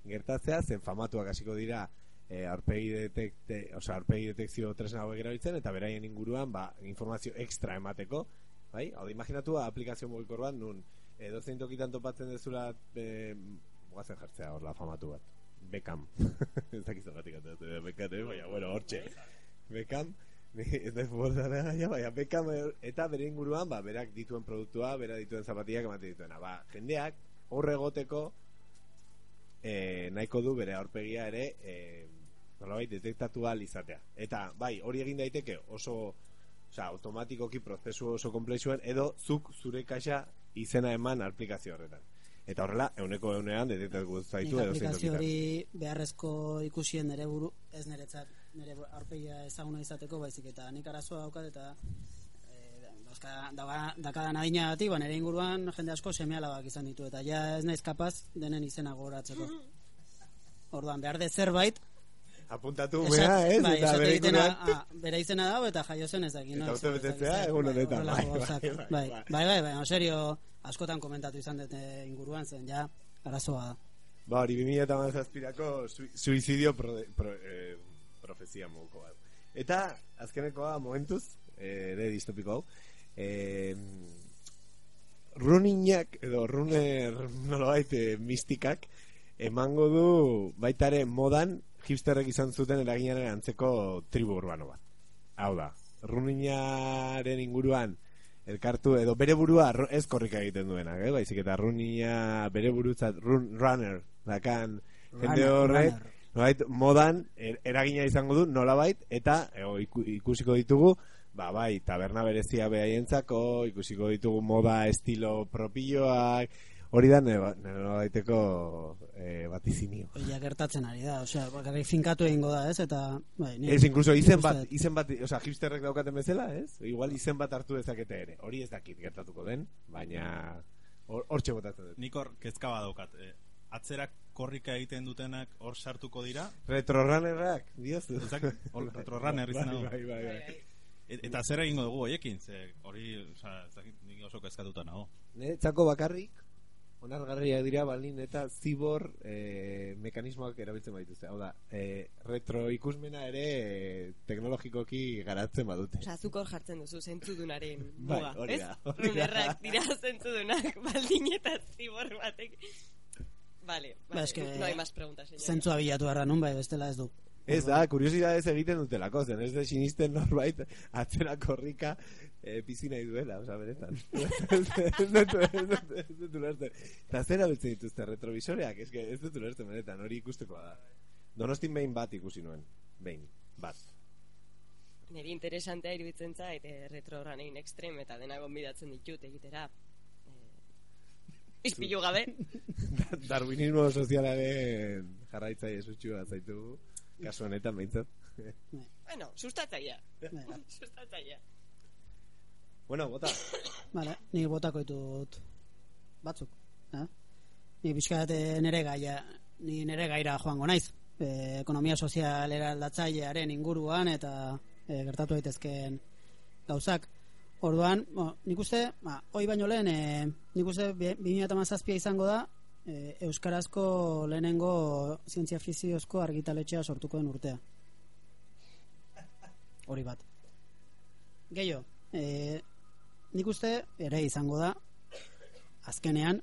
gertatzea, zen famatuak hasiko dira e, aurpegi detekte, osea, aurpegi detekzio tresna hauek erabiltzen eta beraien inguruan ba, informazio extra emateko, bai? Hau da, imaginatu aplikazio mugikor bat nun e, dozein tokitan topatzen dezula e, mugazen jartzea hor la famatu bat. Beckham. Ez dakiz zergatik Beckham, eh? baina, bueno, hortxe. Beckham, ni ez da futbolzalea gaia, baina Beckham eh, eta bere inguruan, ba, berak dituen produktua, bera dituen zapatiak ematen dituena. Ba, jendeak, horre egoteko, e, nahiko du bere aurpegia ere, e, nolabait, detektatu ahal izatea. Eta, bai, hori egin daiteke oso, osea, automatikoki prozesu oso komplexuen, edo zuk zure kaxa izena eman aplikazio horretan. Eta horrela, euneko eunean detektatu zaitu edo aplikazio hori beharrezko ikusien nere buru, ez niretzat, nire aurpegia ezaguna izateko baizik eta nik arazoa daukat eta eh, dauzka, daga- dakadan adina ba, nire inguruan jende asko seme alabak izan ditu eta ja ez naiz kapaz denen izena gogoratzeko. Orduan, behar de zerbait, Apuntatu mea, ez? bai, eta bere ah, bere izena dago eta jaio zen ez dakit. Eta urte betetzea, egun bai, honetan, bai, gauzak, bai, bai, bai. bai, bai, bai, serio, askotan komentatu izan dute inguruan zen, ja, arazoa da. Ba, hori 2008ko sui- suizidio pro, pro, eh, profezia moduko bat. Eta, azkenekoa, momentuz, eh, ere distopiko hau, eh, runinak, edo runer, nolabait, eh, mistikak, emango du baitare modan hipsterrek izan zuten eraginaren antzeko tribu urbano bat. Hau da, runinaren inguruan elkartu edo bere burua ru- ez korrika egiten duenak, eh? baizik eta runina bere burutzat run, runner dakan jende horrek nolabait, modan er, eragina izango du nolabait eta ego, iku, ikusiko ditugu ba bai, taberna berezia behaientzako ikusiko ditugu moda estilo propioak hori da nire nolabaiteko eh, batizinio Ja gertatzen ari da, osea, bakarrik finkatu egingo da, ez? Eta, bai, ni Ez, incluso izen bat, izen bat, osea, hipsterrek daukaten bezala, ez? Igual izen bat hartu dezakete ere. Hori ez dakit gertatuko den, baina hor- hortxe botatzen dut. Nik hor kezka badaukat. E, atzerak korrika egiten dutenak hor sartuko dira. Retrorunnerrak, diozu. Ezak, retrorunner izena du. Bai, bai, bai. E- Eta zer egingo dugu hoiekin? Ze hori, osea, ez dakit, nik oso kezkatuta nago. Neretzako bakarrik, onargarriak dira balin eta zibor eh, mekanismoak erabiltzen baituzte. Hau da, eh, retro ikusmena ere eh, teknologikoki garatzen badute. Osa, zuk hor jartzen duzu zentzudunaren Bai, muga, ez? da, hori da. Runerrak dira zentzudunak, baldin eta zibor batek. Vale, Ba, vale. eske, no hay más preguntas, señor. zentzua bilatu arra nun, bai, bestela ez du. Ez da, kuriosidadez egiten dutelako, zen ez da sinisten norbait atzera korrika e, bizi nahi duela, oza, benetan. ez dut ulertzen. Eta zera biltzen dituzte retrovisoreak, ez, ez dut ulertzen benetan, hori ikusteko da. Donostin behin bat ikusi nuen, behin, bat. Neri interesantea iruditzen zait eh, retro running extreme eta dena gonbidatzen ditut egitera. Eh, Ispilu gabe. Darwinismo sozialaren jarraitzaile sutxua zaitu, kasu honetan behintzat. bueno, sustatzaia. Sustatzaia. Bueno, bota. Vale, ni botako ditut batzuk, eh? Ni pixkat eh, nere gaia, ni nere gaira joango naiz. E, ekonomia sozial eraldatzailearen inguruan eta e, gertatu daitezkeen gauzak. Orduan, bo, nik uste, ba, hoi baino lehen, e, nik uste bi- 2017 izango da e, Euskarazko lehenengo zientzia fiziozko argitaletxea sortuko den urtea. Hori bat. Gehiago, e, nik uste ere izango da azkenean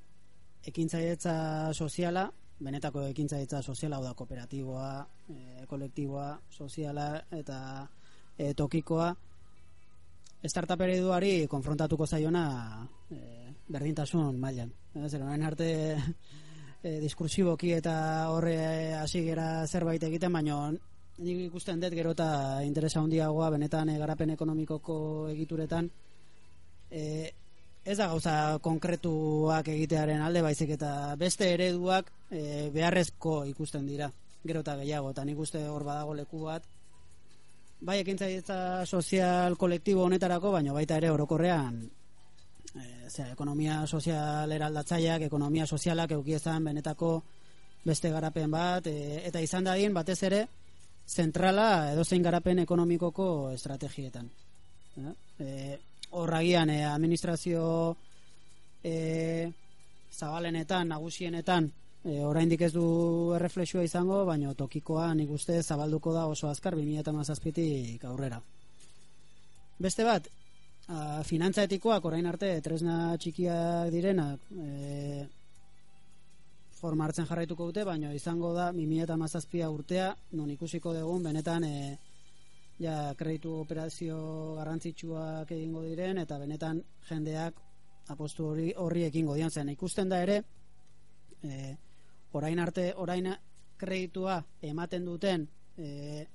ekintzailetza soziala benetako ekintzailetza soziala hau da kooperatiboa e, kolektiboa soziala eta e, tokikoa startup ereduari konfrontatuko zaiona e, berdintasun mailan. Zer, orain arte e, diskursiboki eta horre hasi gera zerbait egiten, baino nik ikusten dut gero eta interesa handiagoa benetan e, garapen ekonomikoko egituretan e, ez da gauza konkretuak egitearen alde baizik eta beste ereduak e, beharrezko ikusten dira gero eta gehiago. Eta nik uste hor badago leku bat. Bai ekintzaitza sozial kolektibo honetarako baina baita ere orokorrean e, zera, ekonomia sozial eraldatzaileak ekonomia sozialak eukiezan benetako beste garapen bat e, eta izan dadin batez ere zentrala edozein garapen ekonomikoko estrategietan. E, horragian e, administrazio e, zabalenetan, nagusienetan e, oraindik ez du erreflexioa izango, baina tokikoa nik uste zabalduko da oso azkar 2017tik aurrera. Beste bat, a, finantza etikoak orain arte tresna txikiak direnak e, forma hartzen jarraituko dute, baina izango da 2017 urtea, non ikusiko dugun benetan e, ja kreditu operazio garrantzitsuak egingo diren eta benetan jendeak apostu hori horri ekingo dian zen ikusten da ere e, orain arte orain kreditua ematen duten e,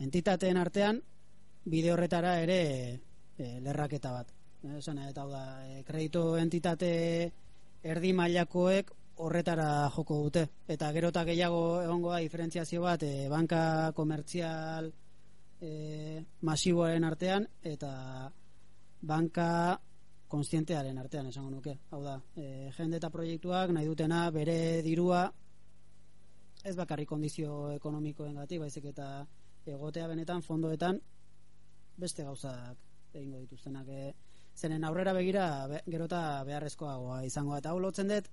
entitateen artean bide horretara ere e, lerraketa bat. Esan eta hau da e, kreditu entitate erdi mailakoek horretara joko dute. Eta gero eta gehiago egongo da diferentziazio bat e, banka komertzial e, masiboaren artean eta banka konstientearen artean esango nuke. Hau da, e, jende eta proiektuak nahi dutena bere dirua ez bakarrik kondizio ekonomikoen gati, baizik eta egotea benetan fondoetan beste gauzak egingo dituztenak. E, zenen aurrera begira be, gerota beharrezkoagoa izango eta hau lotzen dut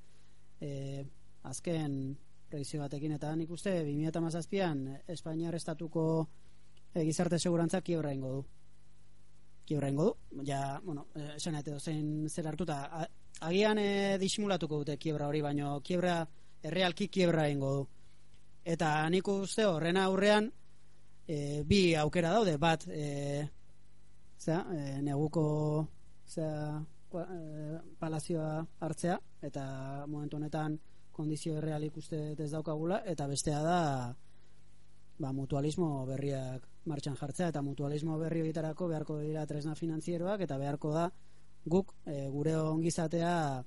e, azken preizio batekin eta nik uste 2017an Espainiar estatuko e, gizarte segurantza kiebra ingo du. Kiebra ingo du. Ja, bueno, eh, esan eta dozen zer hartuta. Agian e, disimulatuko dute kiebra hori baino kiebra errealki kiebra ingo du. Eta nik uste horren aurrean e, bi aukera daude. Bat e, zera, e, neguko zera, e, palazioa hartzea eta momentu honetan kondizio erreal ikuste ez daukagula eta bestea da ba, mutualismo berriak martxan jartzea eta mutualismo berri horietarako beharko dira tresna finanzieroak eta beharko da guk e, gure ongizatea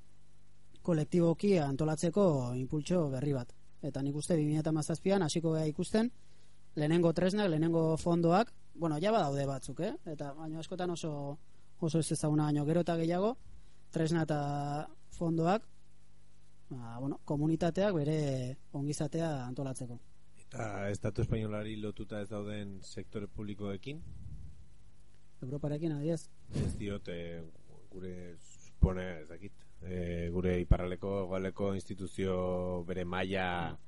kolektiboki antolatzeko impultso berri bat eta nik uste 2017an hasiko gea ikusten lehenengo tresnak, lehenengo fondoak bueno, ja badaude batzuk, eh? eta baina askotan oso oso ez ezaguna baino gero eta gehiago tresna eta fondoak ba, bueno, komunitateak bere ongizatea antolatzeko Eta estatu espainolari lotuta ez dauden sektore publikoekin? Europarekin adiez ez diot e, gure supone ez dakit e, gure iparraleko goleko instituzio bere maila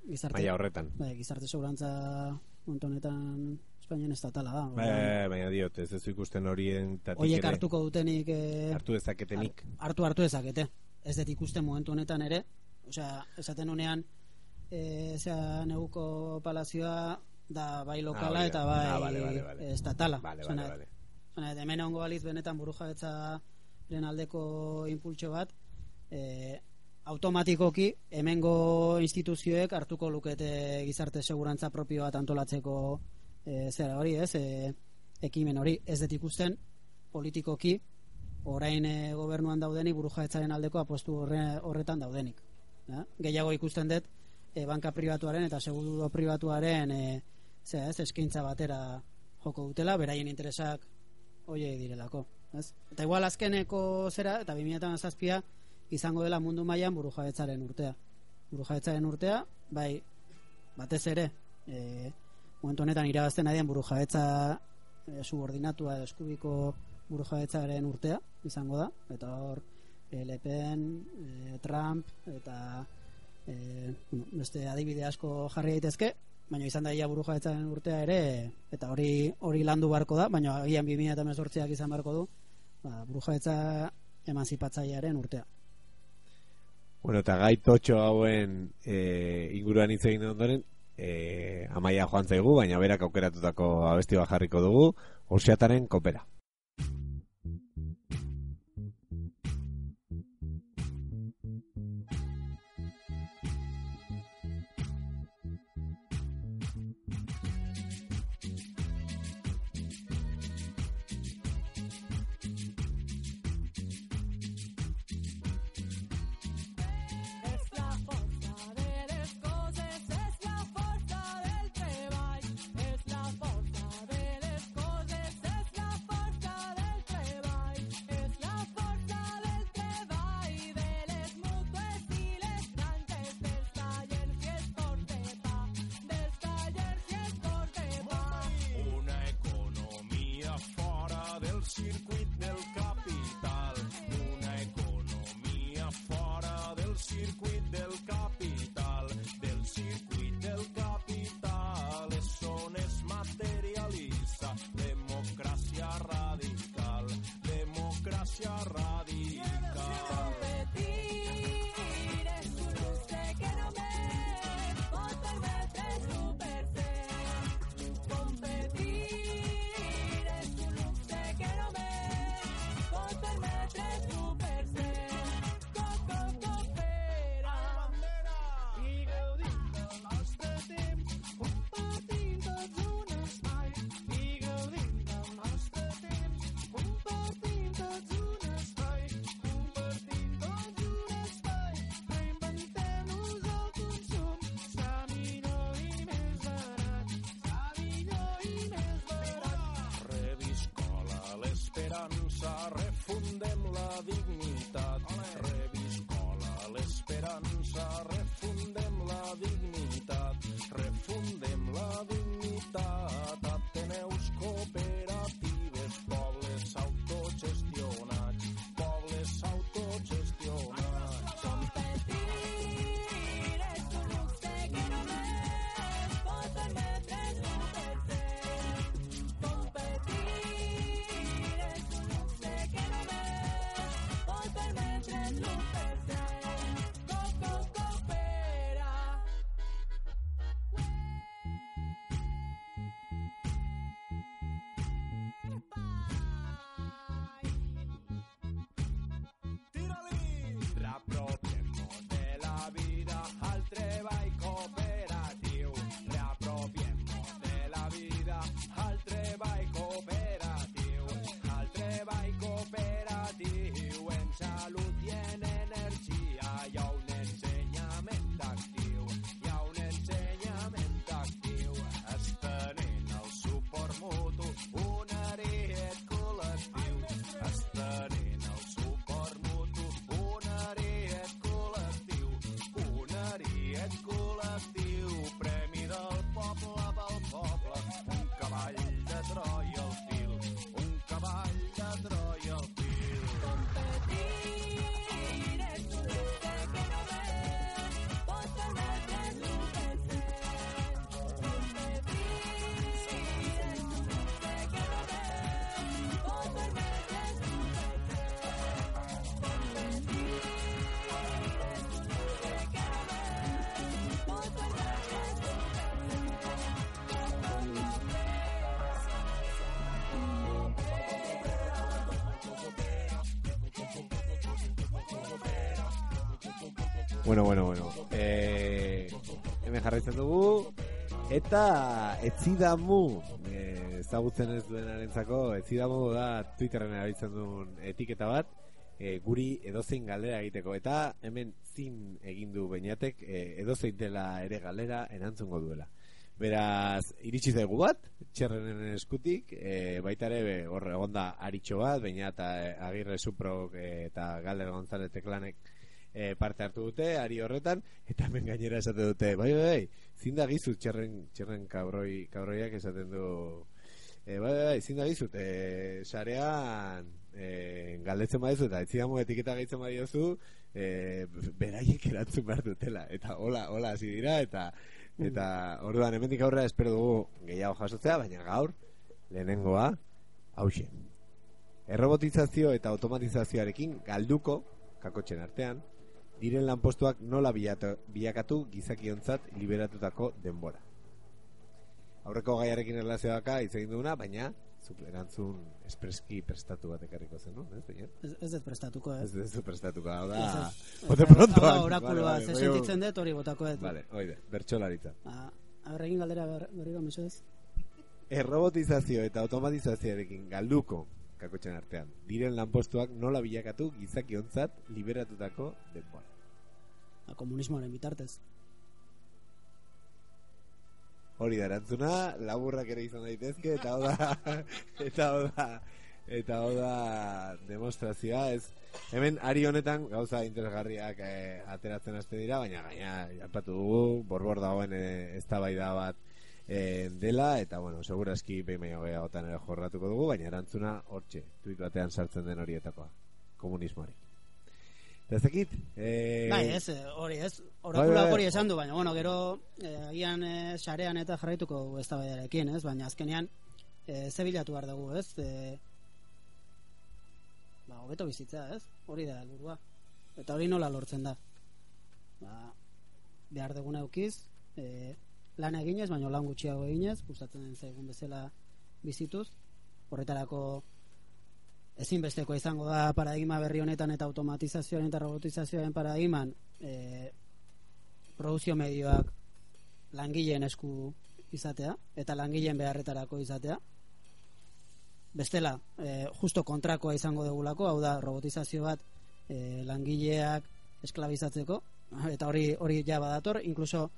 Gizarte- maila horretan. Bai, gizarte seguranza momentu honetan Espainian estatala da Ba, baina diot ez ez ikusten horien tatik Oiek ere hartuko dutenik eh, hartu dezaketenik. hartu hartu dezakete. Ez dut ikusten momentu honetan ere osea, esaten honean e, zera, neguko palazioa da bai lokala Ah, hori da. eta bai Ah, vale, vale, vale. estatala Vale, vale, vale. hemen ongo baliz benetan burujabetza aldeko impultso bat e, automatikoki hemengo instituzioek hartuko lukete gizarte segurantza propio bat antolatzeko e, zera hori ez e, ekimen hori ez dut ikusten politikoki orain e, gobernuan daudenik burujabetzaren aldeko apostu horre, horretan daudenik ja? gehiago ikusten dut e, banka pribatuaren eta seguru pribatuaren e, zera, ez, eskaintza batera joko dutela beraien interesak oie direlako ez? eta igual azkeneko zera eta 2007a izango dela mundu mailan burujabetzaren urtea burujabetzaren urtea bai batez ere e, momentu honetan irabazten adian burujabetza e, subordinatua edo eskubiko burujabetzaren urtea izango da eta hor e, Le Pen, e, Trump eta e, bueno, beste adibide asko jarri daitezke baina izan daia burujabetzaren urtea ere eta hori hori landu beharko da baina agian 2018ak izan beharko du ba, burujabetza emanzipatzailearen urtea Bueno, eta gai totxo hauen e, inguruan hitz egin ondoren, e, amaia joan zaigu, baina berak aukeratutako abesti bat jarriko dugu, orsiataren kopera. Circuit del capital. Una economia fora del circuit del capital. Del circuit del capital és on es materialitza democràcia radical. Democràcia radical. L'esperança, refundem la dignitat. Refundem la dignitat. Ateneus cooperatives, pobles autogestionats. Pobles autogestionats. Competir Bueno, bueno, bueno. Eh, hemen jarraitzen dugu. Eta etzidamu, eh, ezagutzen ez duenarentzako, etzidamu da Twitterren erabiltzen duen etiketa bat, eh, guri edozein galdera egiteko. Eta hemen zin egin du beinatek, eh, edozein dela ere galera erantzungo duela. Beraz, iritsi zaigu bat, txerrenen eskutik, e, baita ere hor egonda aritxo bat, baina eta e, agirre suprok e, eta Galder González teklanek e, parte hartu dute, ari horretan, eta hemen gainera esate dute, bai, bai, bai, zinda gizu txerren, txerren kabroi, kabroiak esaten du, e, bai, bai, bai, zinda gizut, e, sarean, e, galdetzen badizu, eta etzidamu etiketa gaitzen badiozu, e, beraiek erantzun behar dutela, eta hola, hola hasi dira, eta eta orduan hemendik aurrera espero dugu gehiago jasotzea, baina gaur lehenengoa hauxe. Errobotizazio eta automatizazioarekin galduko kakotxen artean diren lanpostuak nola bilakatu gizakiontzat liberatutako denbora. Aurreko gaiarekin erlazioaka hitz egin duguna, baina zuk erantzun espreski prestatu bat ekarriko zen, no? Ez? Ez, ez dut prestatuko, ez. Ez, ez prestatuko, hau da... Ez, ez. Bote Hau da prontoan. Orakuloa, Vale, vale, sentitzen dut hori botako dut. Vale, oide, bertxolaritza. Ah, Aurregin galdera ber- berriro, mesedez. Errobotizazio eta automatizazioarekin galduko kakotxen artean. Diren lanpostuak nola bilakatu gizakiontzat liberatutako denbora. A komunismoaren bitartez. Hori da erantzuna, laburrak ere izan daitezke, eta hau da, eta hau da, eta hau da demostrazioa, ez, hemen ari honetan gauza interesgarriak eh, ateratzen haste dira, baina gaina, japatu dugu, borbor dagoen eh, eztabaida bat e, dela, eta, bueno, segurazki behin baino gehiagotan ere jorratuko dugu, baina erantzuna hortxe, tuit batean sartzen den horietakoa, komunismoari. Ez dakit, e, Bai, ez, eh, hori ez, Bai, orakulak bai, hori bai. esan du, baina, bueno, gero, eh, agian eh, sarean eta jarraituko ez ez, baina azkenean, eh, ze bilatu behar dugu, ez, eh, ba, hobeto bizitza, ez, hori da helburua. Eta hori nola lortzen da, ba, behar duguna eukiz, eh, lan eginez, baina lan gutxiago eginez, gustatzen zaigun bezala bizituz, horretarako ezinbesteko izango da paradigma berri honetan eta automatizazioaren eta robotizazioaren paradigman e, produzio medioak langileen esku izatea eta langileen beharretarako izatea. Bestela e, justo kontrakoa izango dugulako hau da robotizazio bat e, langileak esklabizatzeko eta hori hori ja badator incluso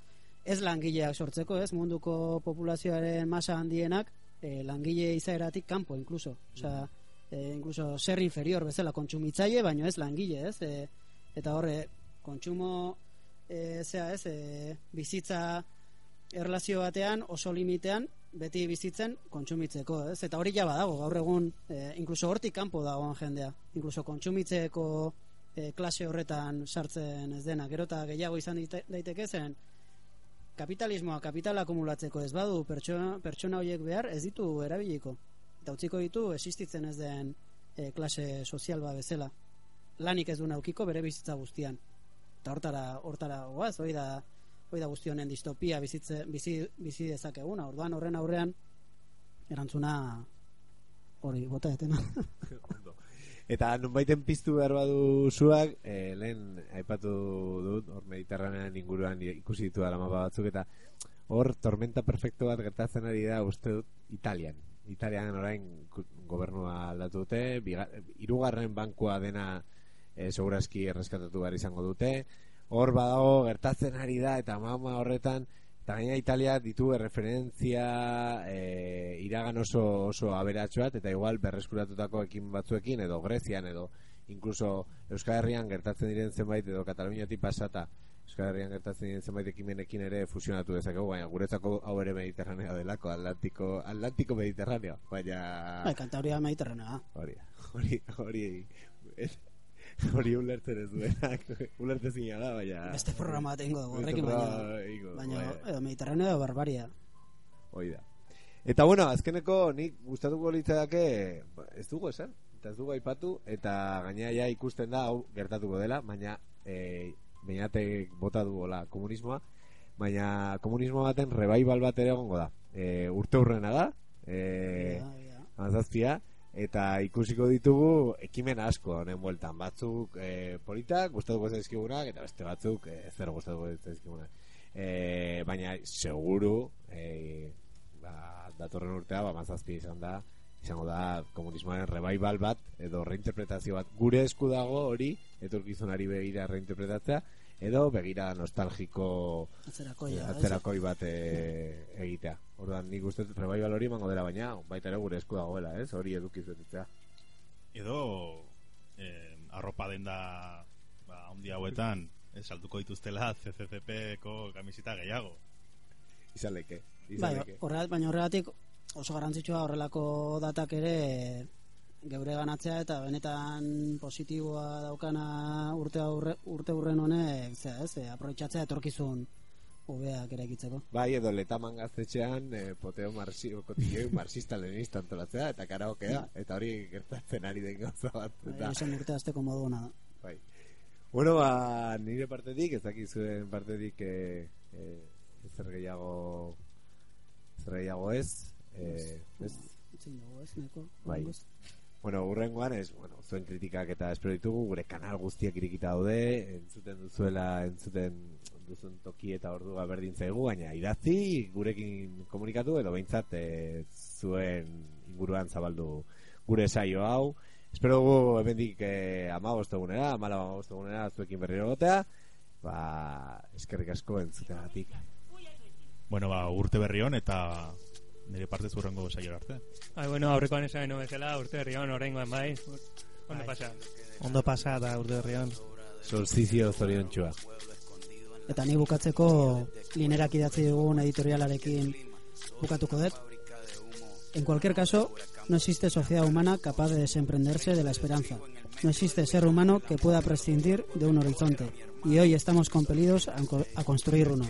ez langileak sortzeko ez? Munduko populazioaren masa handienak e, langile izaeratik kanpo incluso osea e, incluso ser inferior bezala kontsumitzaile baino ez langile ez? E, eta horre kontsumo e, zea ez e, bizitza erlazio batean oso limitean beti bizitzen kontsumitzeko ez? Eta hori ja badago gaur egun e, incluso hortik kanpo dagoen jendea. Incluso kontsumitzeko e, klase horretan sartzen ez dena. Gero eta gehiago izan daite- daiteke zen kapitalismoa kapitala akumulatzeko ez badu pertsona, pertsona horiek behar ez ditu erabiliko eta utziko ditu existitzen ez den e, klase sozial ba bezala. Lanik ez du naukiko bere bizitza guztian. Eta hortara hortara goaz hori da hori da guzti honen distopia bizitze, bizi, bizi dezakeguna. Orduan horren aurrean erantzuna hori bota etena Eta nunbaiten piztu behar badu zuak, eh, lehen aipatu dut, hor mediterranean inguruan ikusi ditu mapa batzuk, eta hor tormenta perfecto bat gertatzen ari da uste dut Italian. Italian orain gobernua aldatu dute, hirugarren bankua dena e, segurazki erreskatatu behar izango dute. Hor badago gertatzen ari da eta mama horretan eta gaina Italia ditu referentzia e, iragan oso oso aberatsuat eta igual berreskuratutako ekin batzuekin edo Grezian edo incluso Euskal Herrian gertatzen diren zenbait edo Kataluniatik pasata Euskal Herrian gertatzen diren zenbait ekimenekin ere fusionatu dezakegu, baina guretzako hau ere mediterraneo delako, Atlantiko, Atlantiko mediterraneo, baina bai, kantabria mediterranea hori, hori, hori, hori ulertzen ez duenak, ulertzen zina da, baina... beste programa bat egingo dugu horrekin baina baina bai. edo mediterraneo edo barbaria Hoi da. Eta bueno, azkeneko nik gustatuko litzake ez dugu esan, eta ez dugu aipatu eta gainera ja ikusten da hau gertatuko dela, baina eh beinatek bota dugola komunismoa, baina komunismo baten revival bat ere egongo da. E, urte hurrena da, e, amazazpia, eta ikusiko ditugu ekimen asko honen bueltan. Batzuk e, politak, gustatuko zaizkigunak, eta beste batzuk e, zer gustatuko zaizkigunak. E, baina seguru e, ba, datorren urtea ba, mazazpi izan da izango da komunismoaren revival bat edo reinterpretazio bat. Gure esku dago hori etorkizunari begira reinterpretatzea edo begira nostalgiko Atzerakoia, atzerakoi bat e, egitea. Orduan nik uste dut revival hori emango dela baina baita ere gure esku dagoela ez? Hori edukiz betetzea Edo eh, arropa denda ba, handi hauetan eh, salduko dituztela CCCP-ko kamisita gehiago. izan leke bai, horregat, baina horregatik oso garrantzitsua horrelako datak ere geure ganatzea eta benetan positiboa daukana urte aurre, urte urren honek zera, ez, eh, aprobetxatzea etorkizun hobeak eraikitzeko. Bai, edo letaman gaztetxean e, poteo marxi, kotilloi marxista leninista antolatzea eta karaokea, eta hori gertatzen ari den gauza bat. Bai, Eta, esan urte azteko moduna da. bai. Bueno, ba, nire partetik, ez dakit zuen partetik e, e, zer gehiago zer gehiago ez, e, ez? Bai. Ongoz. Bueno, urrengoan ez, bueno, zuen kritikak eta espero ditugu, gure kanal guztiak irikita daude, entzuten duzuela, entzuten duzun toki eta ordua berdin zaigu, baina idatzi gurekin komunikatu edo behintzat e, zuen inguruan zabaldu gure saio hau. Espero dugu hemendik e, amabost egunera, amala amabost egunera zuekin berriro gotea, ba, eskerrik asko entzutegatik. Bueno, ba, urte berri hon eta nire parte zurrengo saio arte. Ai, bueno, aurrekoan esan genuen bezala, urte herrion, horrengoan bai. Ondo pasa. Ondo pasa eta urte herrion. Solstizio zorion txua. Eta ni bukatzeko linerak idatzi dugun editorialarekin bukatuko dut. En cualquier caso, no existe sociedad humana capaz de desemprenderse de la esperanza. No existe ser humano que pueda prescindir de un horizonte. Y hoy estamos compelidos a construir uno.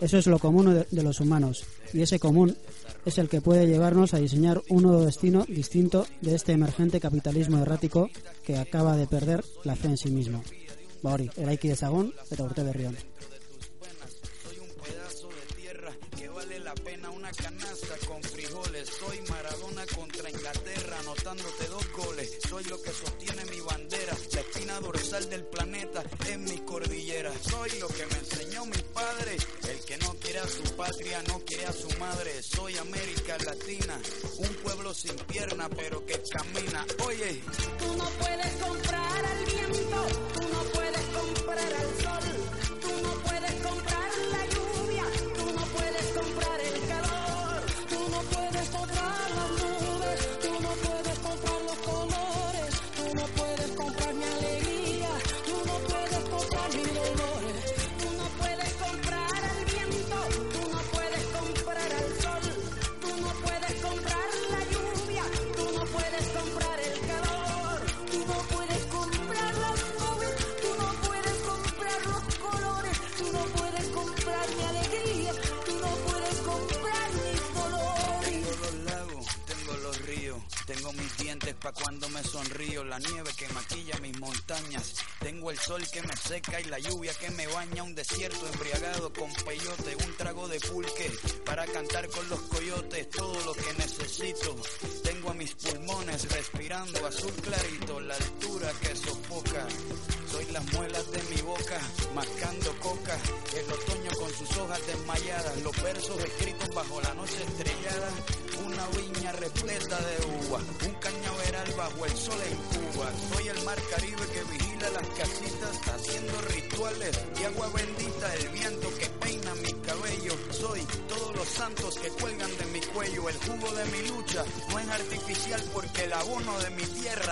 Eso es lo común de, de los humanos, y ese común es el que puede llevarnos a diseñar un nuevo destino distinto de este emergente capitalismo errático que acaba de perder la fe en sí mismo. Baori, eraiki dezagun eta urte berri on. con frijoles. Soy Maradona contra Inglaterra, anotándote dos goles. Soy lo que sostiene mi bandera, la espina dorsal del planeta en mis cordilleras. Soy lo que me quiere a su patria, no quiere a su madre. Soy América Latina, un pueblo sin pierna pero que camina. Oye, tú no puedes comprar al viento. seca y la lluvia que me baña un desierto embriagado. buen artificial porque el abono de mi tierra